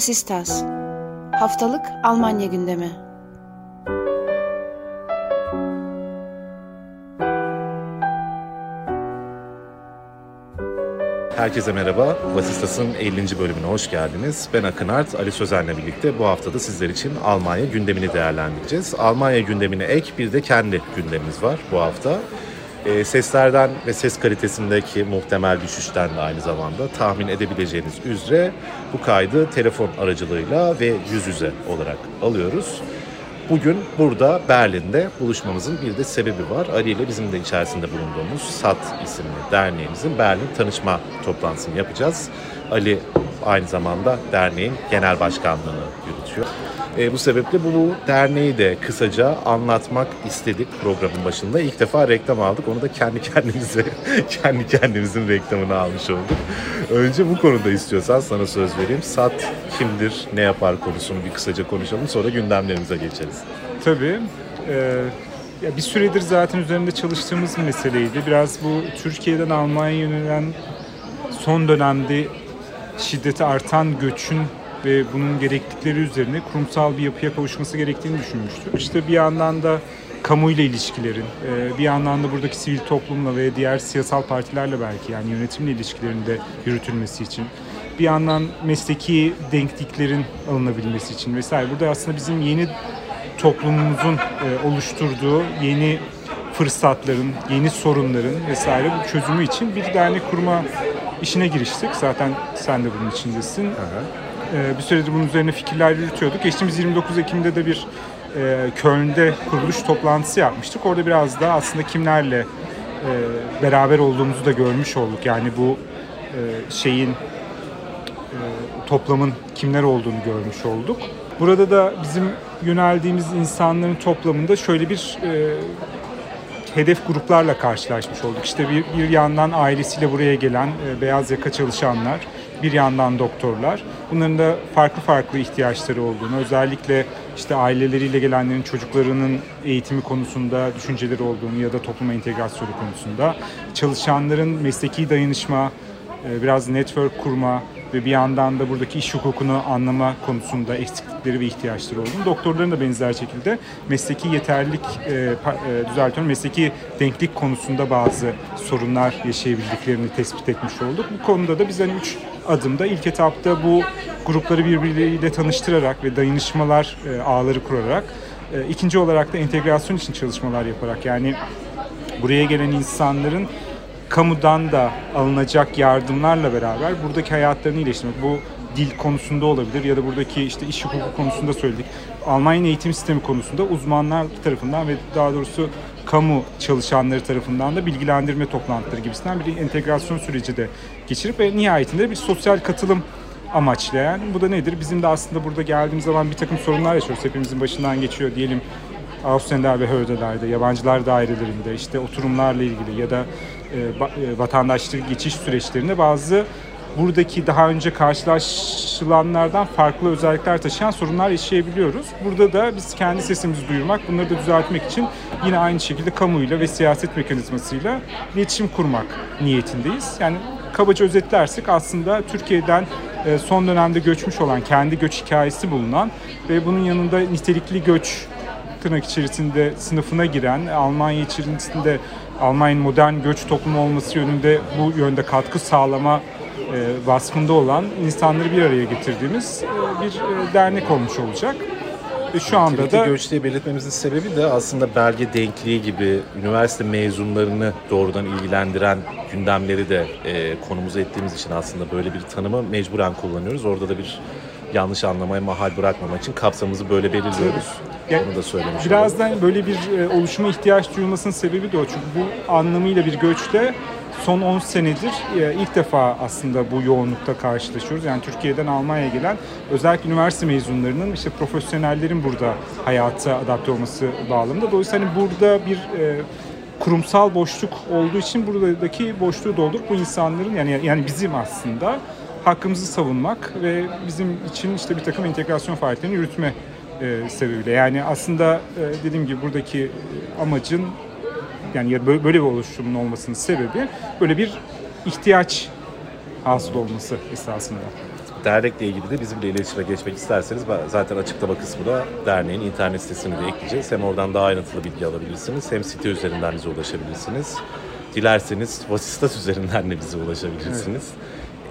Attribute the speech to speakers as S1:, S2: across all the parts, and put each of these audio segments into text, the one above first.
S1: Vasistas Haftalık Almanya gündemi
S2: Herkese merhaba. Vasistas'ın 50. bölümüne hoş geldiniz. Ben Akın Art, Ali Sözen'le birlikte bu haftada sizler için Almanya gündemini değerlendireceğiz. Almanya gündemine ek bir de kendi gündemimiz var bu hafta. E, seslerden ve ses kalitesindeki muhtemel düşüşten de aynı zamanda tahmin edebileceğiniz üzere bu kaydı telefon aracılığıyla ve yüz yüze olarak alıyoruz. Bugün burada Berlin'de buluşmamızın bir de sebebi var. Ali ile bizim de içerisinde bulunduğumuz SAT isimli derneğimizin Berlin tanışma toplantısını yapacağız. Ali aynı zamanda derneğin genel başkanlığını yürütüyor. E, bu sebeple bu derneği de kısaca anlatmak istedik programın başında. İlk defa reklam aldık. Onu da kendi kendimize, kendi kendimizin reklamını almış olduk. Önce bu konuda istiyorsan sana söz vereyim. SAT kimdir, ne yapar konusunu bir kısaca konuşalım. Sonra gündemlerimize geçeriz.
S3: Tabii. Ee, ya bir süredir zaten üzerinde çalıştığımız bir meseleydi. Biraz bu Türkiye'den Almanya'ya yönelen son dönemde şiddeti artan göçün ve bunun gereklilikleri üzerine kurumsal bir yapıya kavuşması gerektiğini düşünmüştük. İşte bir yandan da kamuyla ilişkilerin, e, bir yandan da buradaki sivil toplumla ve diğer siyasal partilerle belki yani yönetimle ilişkilerin de yürütülmesi için, bir yandan mesleki denkliklerin alınabilmesi için vesaire. Burada aslında bizim yeni toplumumuzun e, oluşturduğu yeni fırsatların, yeni sorunların vesaire bu çözümü için bir dernek kurma işine giriştik. Zaten sen de bunun içindesin. Hı Ee, bir süredir bunun üzerine fikirler yürütüyorduk. Geçtiğimiz 29 Ekim'de de bir e, Köln'de kuruluş toplantısı yapmıştık. Orada biraz da aslında kimlerle e, beraber olduğumuzu da görmüş olduk. Yani bu e, şeyin e, toplamın kimler olduğunu görmüş olduk. Burada da bizim yöneldiğimiz insanların toplamında şöyle bir e, hedef gruplarla karşılaşmış olduk. İşte bir, bir yandan ailesiyle buraya gelen e, beyaz yaka çalışanlar, bir yandan doktorlar. Bunların da farklı farklı ihtiyaçları olduğunu, özellikle işte aileleriyle gelenlerin çocuklarının eğitimi konusunda düşünceleri olduğunu ya da topluma entegrasyonu konusunda, çalışanların mesleki dayanışma, e, biraz network kurma ve bir yandan da buradaki iş hukukunu anlama konusunda eksiklikleri ve ihtiyaçları olduğunu, doktorların da benzer şekilde mesleki yeterlilik, e, e, düzeltiyorum, mesleki denklik konusunda bazı sorunlar yaşayabildiklerini tespit etmiş olduk. Bu konuda da biz hani üç adımda ilk etapta bu grupları birbirleriyle tanıştırarak ve dayanışmalar e, ağları kurarak e, ikinci olarak da entegrasyon için çalışmalar yaparak yani buraya gelen insanların kamudan da alınacak yardımlarla beraber buradaki hayatlarını iyileştirmek. Bu dil konusunda olabilir ya da buradaki işte iş hukuku konusunda söyledik. Almanya eğitim sistemi konusunda uzmanlar tarafından ve daha doğrusu kamu çalışanları tarafından da bilgilendirme toplantıları gibisinden bir entegrasyon süreci de geçirip ve nihayetinde bir sosyal katılım amaçlayan. Bu da nedir? Bizim de aslında burada geldiğimiz zaman bir takım sorunlar yaşıyoruz. Hepimizin başından geçiyor diyelim. Ausländerbehördelerde, Behördelerde, yabancılar dairelerinde, işte oturumlarla ilgili ya da e, e, vatandaşlık geçiş süreçlerinde bazı buradaki daha önce karşılaşılanlardan farklı özellikler taşıyan sorunlar yaşayabiliyoruz. Burada da biz kendi sesimizi duyurmak, bunları da düzeltmek için yine aynı şekilde kamuyla ve siyaset mekanizmasıyla iletişim kurmak niyetindeyiz. Yani kabaca özetlersek aslında Türkiye'den e, son dönemde göçmüş olan, kendi göç hikayesi bulunan ve bunun yanında nitelikli göç tırnak içerisinde sınıfına giren, Almanya içerisinde Almanya'nın modern göç toplumu olması yönünde bu yönde katkı sağlama e, vasfında olan insanları bir araya getirdiğimiz e, bir e, dernek olmuş olacak.
S2: Şu anda da göç diye belirtmemizin sebebi de aslında belge denkliği gibi üniversite mezunlarını doğrudan ilgilendiren gündemleri de e, konumuza ettiğimiz için aslında böyle bir tanımı mecburen kullanıyoruz. Orada da bir yanlış anlamaya mahal bırakmamak için kapsamımızı böyle belirliyoruz. Yani, Onu da söylemiş
S3: Birazdan böyle bir e, oluşuma ihtiyaç duyulmasının sebebi de o. Çünkü bu anlamıyla bir göçte son 10 senedir e, ilk defa aslında bu yoğunlukta karşılaşıyoruz. Yani Türkiye'den Almanya'ya gelen özellikle üniversite mezunlarının işte profesyonellerin burada hayata adapte olması bağlamında. Dolayısıyla hani burada bir e, kurumsal boşluk olduğu için buradaki boşluğu doldurup bu insanların yani yani bizim aslında hakkımızı savunmak ve bizim için işte bir takım entegrasyon faaliyetlerini yürütme e, sebebiyle. Yani aslında e, dediğim gibi buradaki e, amacın yani böyle bir oluşumun olmasının sebebi böyle bir ihtiyaç hasıl olması esasında.
S2: dernekle ilgili de bizimle iletişime geçmek isterseniz zaten açıklama kısmı da derneğin internet sitesini de ekleyeceğiz. Hem oradan daha ayrıntılı bilgi alabilirsiniz hem site üzerinden bize ulaşabilirsiniz. Dilerseniz Vasistas üzerinden de bize ulaşabilirsiniz.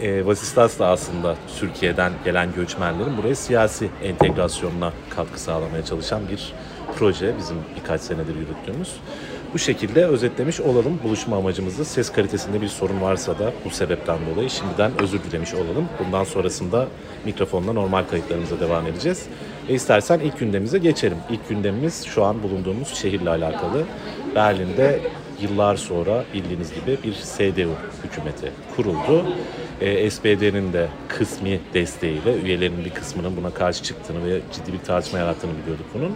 S2: Evet. E, Vasistas da aslında Türkiye'den gelen göçmenlerin buraya siyasi entegrasyonuna katkı sağlamaya çalışan bir proje. Bizim birkaç senedir yürüttüğümüz. Bu şekilde özetlemiş olalım buluşma amacımızı. Ses kalitesinde bir sorun varsa da bu sebepten dolayı şimdiden özür dilemiş olalım. Bundan sonrasında mikrofonla normal kayıtlarımıza devam edeceğiz. Ve istersen ilk gündemimize geçelim. İlk gündemimiz şu an bulunduğumuz şehirle alakalı. Berlin'de yıllar sonra bildiğiniz gibi bir CDU hükümeti kuruldu. E, SPD'nin de kısmi desteğiyle üyelerinin bir kısmının buna karşı çıktığını ve ciddi bir tartışma yarattığını biliyorduk bunun.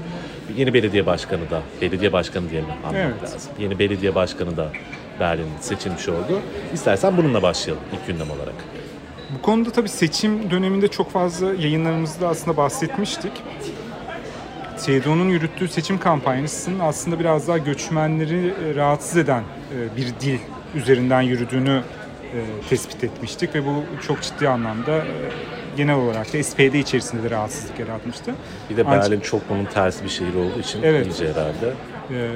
S2: Yeni belediye başkanı da, belediye başkanı diyelim anlamak evet. lazım. Yeni belediye başkanı da Berlin seçilmiş oldu. İstersen bununla başlayalım ilk gündem olarak.
S3: Bu konuda tabii seçim döneminde çok fazla yayınlarımızda aslında bahsetmiştik. CDU'nun yürüttüğü seçim kampanyasının aslında biraz daha göçmenleri e, rahatsız eden e, bir dil üzerinden yürüdüğünü e, tespit etmiştik ve bu çok ciddi anlamda genel olarak da SPD içerisinde de rahatsızlık yaratmıştı.
S2: Bir de Berlin Ancak, çok bunun tersi bir şehir olduğu için evet, iyice herhalde. E,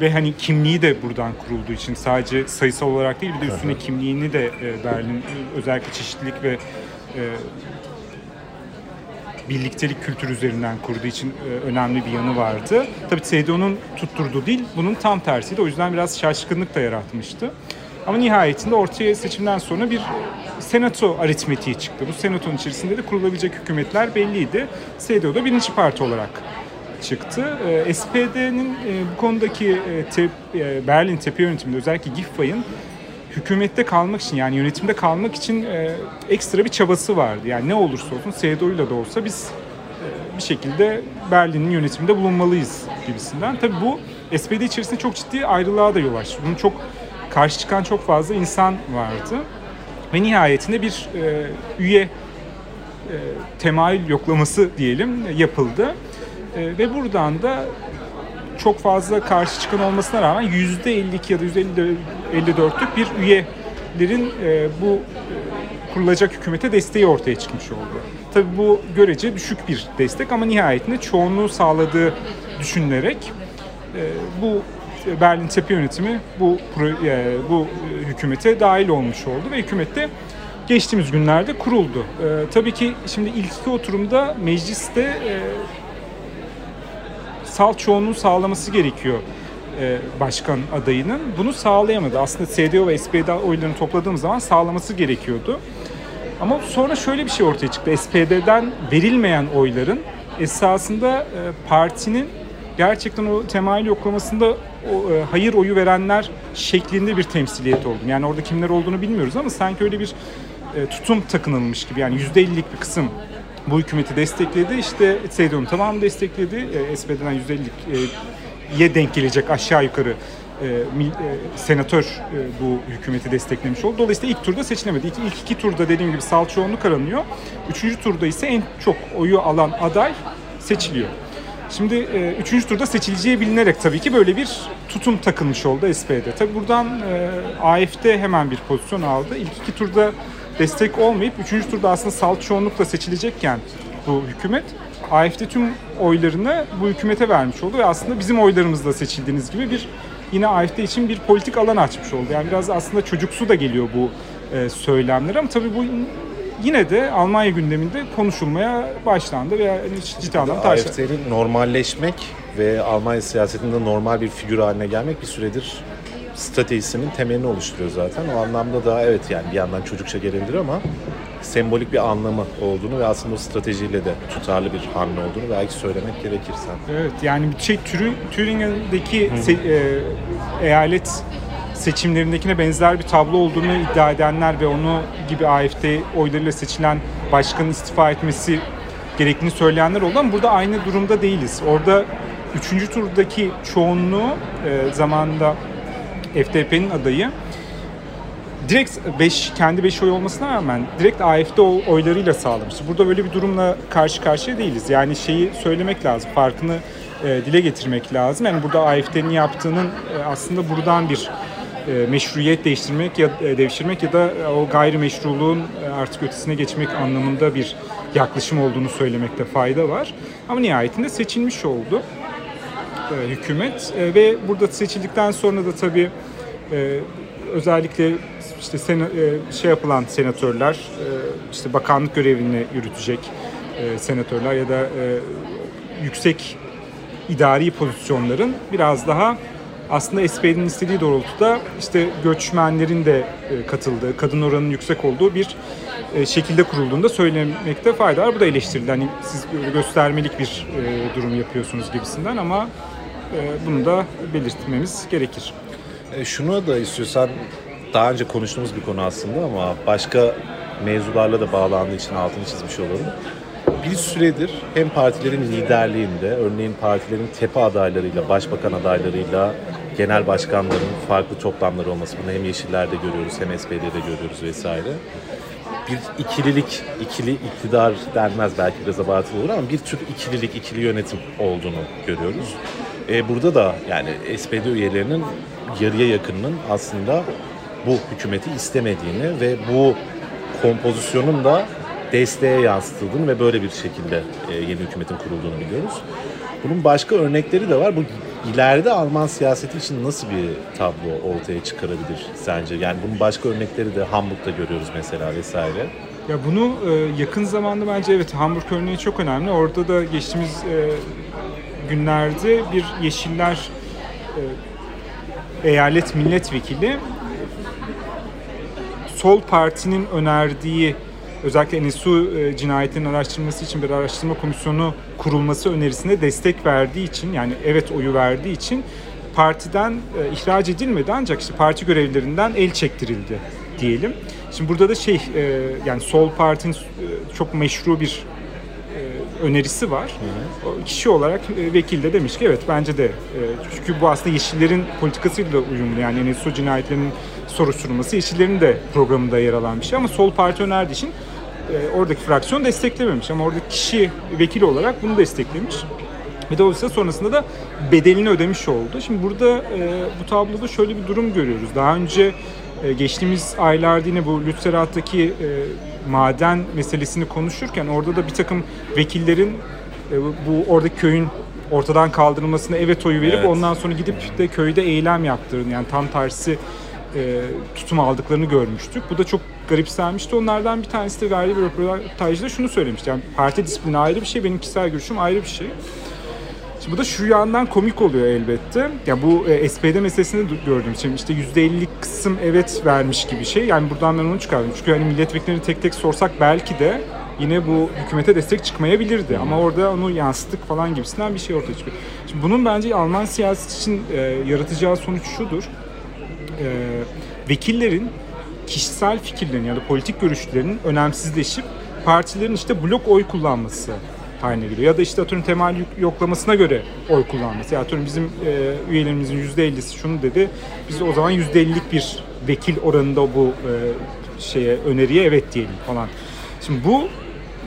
S3: ve hani kimliği de buradan kurulduğu için sadece sayısal olarak değil bir de üstüne kimliğini de Berlin özellikle çeşitlilik ve birliktelik kültürü üzerinden kurduğu için e, önemli bir yanı vardı. Tabii CDU'nun tutturduğu dil bunun tam tersiydi. O yüzden biraz şaşkınlık da yaratmıştı. Ama nihayetinde ortaya seçimden sonra bir senato aritmetiği çıktı. Bu senatonun içerisinde de kurulabilecek hükümetler belliydi. CDU da birinci parti olarak çıktı. E, SPD'nin e, bu konudaki Berlin tepe yönetiminde özellikle Giffey'in hükümette kalmak için yani yönetimde kalmak için e, ekstra bir çabası vardı. Yani ne olursa olsun CDU'yla da olsa biz e, bir şekilde Berlin'in yönetiminde bulunmalıyız gibisinden. Tabii bu SPD içerisinde çok ciddi ayrılığa da yol açtı. Bunun çok karşı çıkan çok fazla insan vardı. Ve nihayetinde bir e, üye e, temayül yoklaması diyelim yapıldı. E, ve buradan da çok fazla karşı çıkan olmasına rağmen %52 ya da %54'lük bir üyelerin e, bu e, kurulacak hükümete desteği ortaya çıkmış oldu. Tabi bu görece düşük bir destek ama nihayetinde çoğunluğu sağladığı düşünülerek e, bu Berlin Tepe Yönetimi bu bu hükümete dahil olmuş oldu ve hükümette geçtiğimiz günlerde kuruldu. tabii ki şimdi ilk iki oturumda mecliste salt çoğunluğu sağlaması gerekiyor e, başkan adayının. Bunu sağlayamadı. Aslında CDU ve SPD oylarını topladığımız zaman sağlaması gerekiyordu. Ama sonra şöyle bir şey ortaya çıktı. SPD'den verilmeyen oyların esasında e, partinin gerçekten o temayül yoklamasında e, hayır oyu verenler şeklinde bir temsiliyet oldu. Yani orada kimler olduğunu bilmiyoruz ama sanki öyle bir tutum takınılmış gibi. Yani %50'lik bir kısım bu hükümeti destekledi. İşte CDU'nun tamamı destekledi. E, SPD'den %50'ye denk gelecek aşağı yukarı e, e, senatör e, bu hükümeti desteklemiş oldu. Dolayısıyla ilk turda seçilemedi. İlk, ilk iki turda dediğim gibi salt çoğunluk aranıyor. Üçüncü turda ise en çok oyu alan aday seçiliyor. Şimdi e, üçüncü turda seçileceği bilinerek tabii ki böyle bir tutum takılmış oldu SPD. Tabii buradan e, AFD hemen bir pozisyon aldı. İlk iki turda destek olmayıp 3. turda aslında salt çoğunlukla seçilecekken bu hükümet AFD tüm oylarını bu hükümete vermiş oldu ve aslında bizim oylarımızla seçildiğiniz gibi bir yine AFD için bir politik alan açmış oldu. Yani biraz aslında çocuksu da geliyor bu e, söylemler ama tabii bu yine de Almanya gündeminde konuşulmaya başlandı veya ciddi anlamda.
S2: AFD'nin normalleşmek ve Almanya siyasetinde normal bir figür haline gelmek bir süredir stratejisinin temelini oluşturuyor zaten. O anlamda da evet yani bir yandan çocukça gelebilir ama sembolik bir anlamı olduğunu ve aslında o stratejiyle de tutarlı bir hamle olduğunu belki söylemek gerekirse.
S3: Evet yani bir şey Thüringen'deki se- e, eyalet seçimlerindekine benzer bir tablo olduğunu iddia edenler ve onu gibi AFD oylarıyla seçilen başkanın istifa etmesi gerektiğini söyleyenler oldu ama burada aynı durumda değiliz. Orada üçüncü turdaki çoğunluğu e, zamanında FDP'nin adayı direkt 5 kendi 5 oy olmasına rağmen direkt AFD oylarıyla sağlamıştı. Burada böyle bir durumla karşı karşıya değiliz. Yani şeyi söylemek lazım. Farkını e, dile getirmek lazım. Yani burada AFD'nin yaptığının e, aslında buradan bir e, meşruiyet değiştirmek ya e, devşirmek ya da e, o gayrimeşruluğun e, artık ötesine geçmek anlamında bir yaklaşım olduğunu söylemekte fayda var. Ama nihayetinde seçilmiş oldu e, hükümet e, ve burada seçildikten sonra da tabii e, özellikle işte sena, e, şey yapılan senatörler e, işte bakanlık görevini yürütecek e, senatörler ya da e, yüksek idari pozisyonların biraz daha aslında SP'nin istediği doğrultuda işte göçmenlerin de e, katıldığı, kadın oranının yüksek olduğu bir e, şekilde kurulduğunda söylemekte fayda var. Bu da eleştirildi. Hani siz göstermelik bir e, durum yapıyorsunuz gibisinden ama bunu da belirtmemiz gerekir.
S2: E, şunu da istiyorsan daha önce konuştuğumuz bir konu aslında ama başka mevzularla da bağlandığı için altını çizmiş olalım. Bir süredir hem partilerin liderliğinde, örneğin partilerin tepe adaylarıyla, başbakan adaylarıyla genel başkanların farklı toplamları olması. Bunu hem Yeşiller'de görüyoruz hem SPD'de görüyoruz vesaire. Bir ikililik, ikili iktidar denmez belki biraz abartılı olur ama bir tür ikililik, ikili yönetim olduğunu görüyoruz. E, burada da yani SPD üyelerinin yarıya yakınının aslında bu hükümeti istemediğini ve bu kompozisyonun da desteğe yansıtıldığını ve böyle bir şekilde e, yeni hükümetin kurulduğunu biliyoruz. Bunun başka örnekleri de var. Bu ileride Alman siyaseti için nasıl bir tablo ortaya çıkarabilir sence? Yani bunun başka örnekleri de Hamburg'da görüyoruz mesela vesaire.
S3: Ya bunu e, yakın zamanda bence evet Hamburg örneği çok önemli. Orada da geçtiğimiz e, günlerde bir Yeşiller e, eyalet milletvekili Sol Parti'nin önerdiği özellikle NSU e, cinayetinin araştırılması için bir araştırma komisyonu kurulması önerisine destek verdiği için yani evet oyu verdiği için partiden e, ihraç edilmedi ancak işte parti görevlilerinden el çektirildi diyelim. Şimdi burada da şey e, yani Sol Parti'nin e, çok meşru bir önerisi var. O kişi olarak e, vekil de demiş ki evet bence de e, çünkü bu aslında Yeşillerin politikasıyla uyumlu yani NSO cinayetlerinin soruşturulması Yeşillerin de programında yer alan bir şey ama Sol Parti önerdiği için e, oradaki fraksiyon desteklememiş ama oradaki kişi vekil olarak bunu desteklemiş. Ve dolayısıyla sonrasında da bedelini ödemiş oldu. Şimdi burada e, bu tabloda şöyle bir durum görüyoruz. Daha önce e, geçtiğimiz aylarda yine bu Lützerat'taki e, maden meselesini konuşurken orada da bir takım vekillerin e, bu oradaki köyün ortadan kaldırılmasına evet oyu verip
S2: Evet.
S3: ondan sonra gidip de köyde eylem yaptığını yani tam tersi e, tutum aldıklarını görmüştük. Bu da çok garipsenmişti. Onlardan bir tanesi de verdiği bir röportajda şunu söylemişti. Yani parti disiplini ayrı bir şey, benim kişisel görüşüm ayrı bir şey. Şimdi bu da şu yandan komik oluyor elbette. Ya bu e, SPD meselesini gördüm. Şimdi işte %50 kısım evet vermiş gibi şey. Yani buradan ben onu çıkardım. Çünkü hani milletvekillerini tek tek sorsak belki de yine bu hükümete destek çıkmayabilirdi. Ama orada onu yansıttık falan gibisinden bir şey ortaya çıkıyor. Şimdi bunun bence Alman siyaseti için e, yaratacağı sonuç şudur. E, vekillerin kişisel fikirlerin ya da politik görüşlerinin önemsizleşip partilerin işte blok oy kullanması haline geliyor. Ya da işte atıyorum temel yoklamasına göre oy kullanması. Ya atıyorum bizim e, üyelerimizin %50'si şunu dedi. Biz o zaman %50'lik bir vekil oranında bu e, şeye öneriye evet diyelim falan. Şimdi bu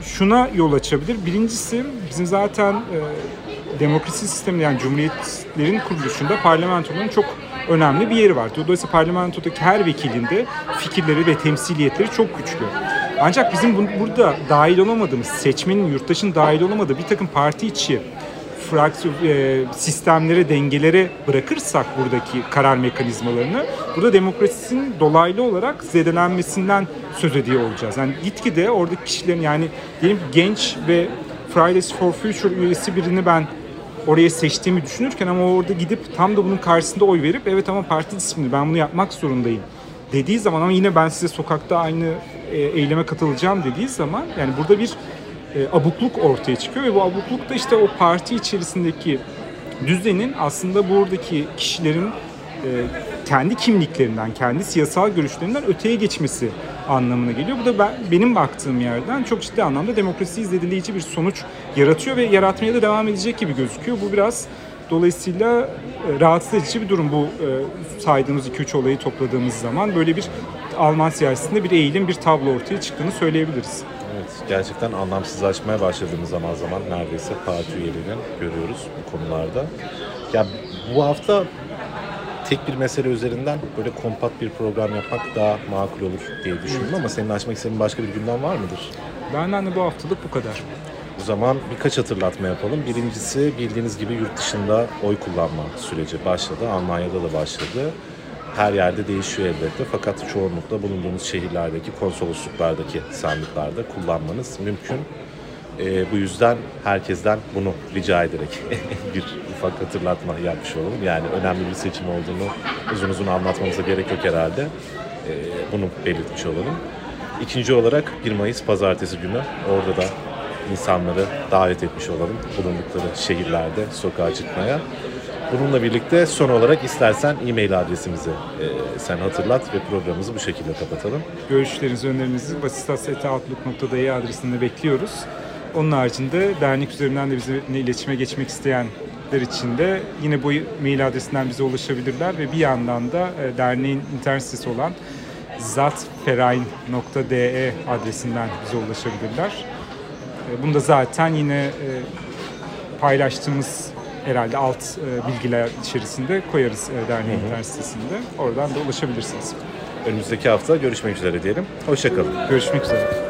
S3: şuna yol açabilir. Birincisi bizim zaten e, demokrasi sisteminde yani cumhuriyetlerin kuruluşunda parlamentonun çok önemli bir yeri var. Dolayısıyla parlamentodaki her vekilin de fikirleri ve temsiliyetleri çok güçlü. Ancak bizim bu- burada dahil olamadığımız, seçmenin, yurttaşın dahil olamadığı bir takım parti içi fraksiyon e, sistemlere, dengelere bırakırsak buradaki karar mekanizmalarını burada demokrasinin dolaylı olarak zedelenmesinden söz ediyor olacağız. Yani gitgide oradaki kişilerin yani diyelim genç ve Fridays for Future üyesi birini ben oraya seçtiğimi düşünürken ama orada gidip tam da bunun karşısında oy verip evet ama parti disiplini ben bunu yapmak zorundayım dediği zaman ama yine ben size sokakta aynı e, eyleme katılacağım dediği zaman yani burada bir e, abukluk ortaya çıkıyor ve bu abukluk da işte o parti içerisindeki düzenin aslında buradaki kişilerin e, kendi kimliklerinden, kendi siyasal görüşlerinden öteye geçmesi anlamına geliyor. Bu da ben, benim baktığım yerden çok ciddi anlamda demokrasiyi zedeleyici bir sonuç yaratıyor ve yaratmaya da devam edecek gibi gözüküyor. Bu biraz dolayısıyla rahatsız edici bir durum bu e, saydığımız 2-3 olayı topladığımız zaman. Böyle bir Alman siyasetinde bir eğilim, bir tablo ortaya çıktığını söyleyebiliriz.
S2: Evet, gerçekten anlamsızlaşmaya başladığımız zaman zaman neredeyse parti üyelerini görüyoruz bu konularda. Ya bu hafta tek bir mesele üzerinden böyle kompakt bir program yapmak daha makul olur diye düşündüm ama senin açmak istediğin başka bir gündem var mıdır?
S3: Benden de bu haftalık bu kadar.
S2: O zaman birkaç hatırlatma yapalım. Birincisi bildiğiniz gibi yurt dışında oy kullanma süreci başladı. Almanya'da da başladı. Her yerde değişiyor elbette fakat çoğunlukla bulunduğunuz şehirlerdeki konsolosluklardaki sandıklarda kullanmanız mümkün. Ee, bu yüzden herkesten bunu rica ederek bir ufak hatırlatma yapmış olalım. Yani önemli bir seçim olduğunu uzun uzun anlatmamıza gerek yok herhalde. Ee, bunu belirtmiş olalım. İkinci olarak 1 Mayıs pazartesi günü orada da insanları davet etmiş olalım bulundukları şehirlerde sokağa çıkmaya. Bununla birlikte son olarak istersen e-mail adresimizi e, sen hatırlat ve programımızı bu şekilde kapatalım.
S3: Görüşlerinizi, önerilerinizi basistas.outlook.de adresinde bekliyoruz. Onun haricinde dernek üzerinden de bizimle iletişime geçmek isteyenler için de yine bu mail adresinden bize ulaşabilirler ve bir yandan da e, derneğin internet sitesi olan zatferain.de adresinden bize ulaşabilirler. E, Bunu da zaten yine e, paylaştığımız herhalde alt e, bilgiler içerisinde koyarız derneğin internet sitesinde. Oradan da ulaşabilirsiniz.
S2: Önümüzdeki hafta görüşmek üzere diyelim. Hoşçakalın.
S3: Görüşmek üzere.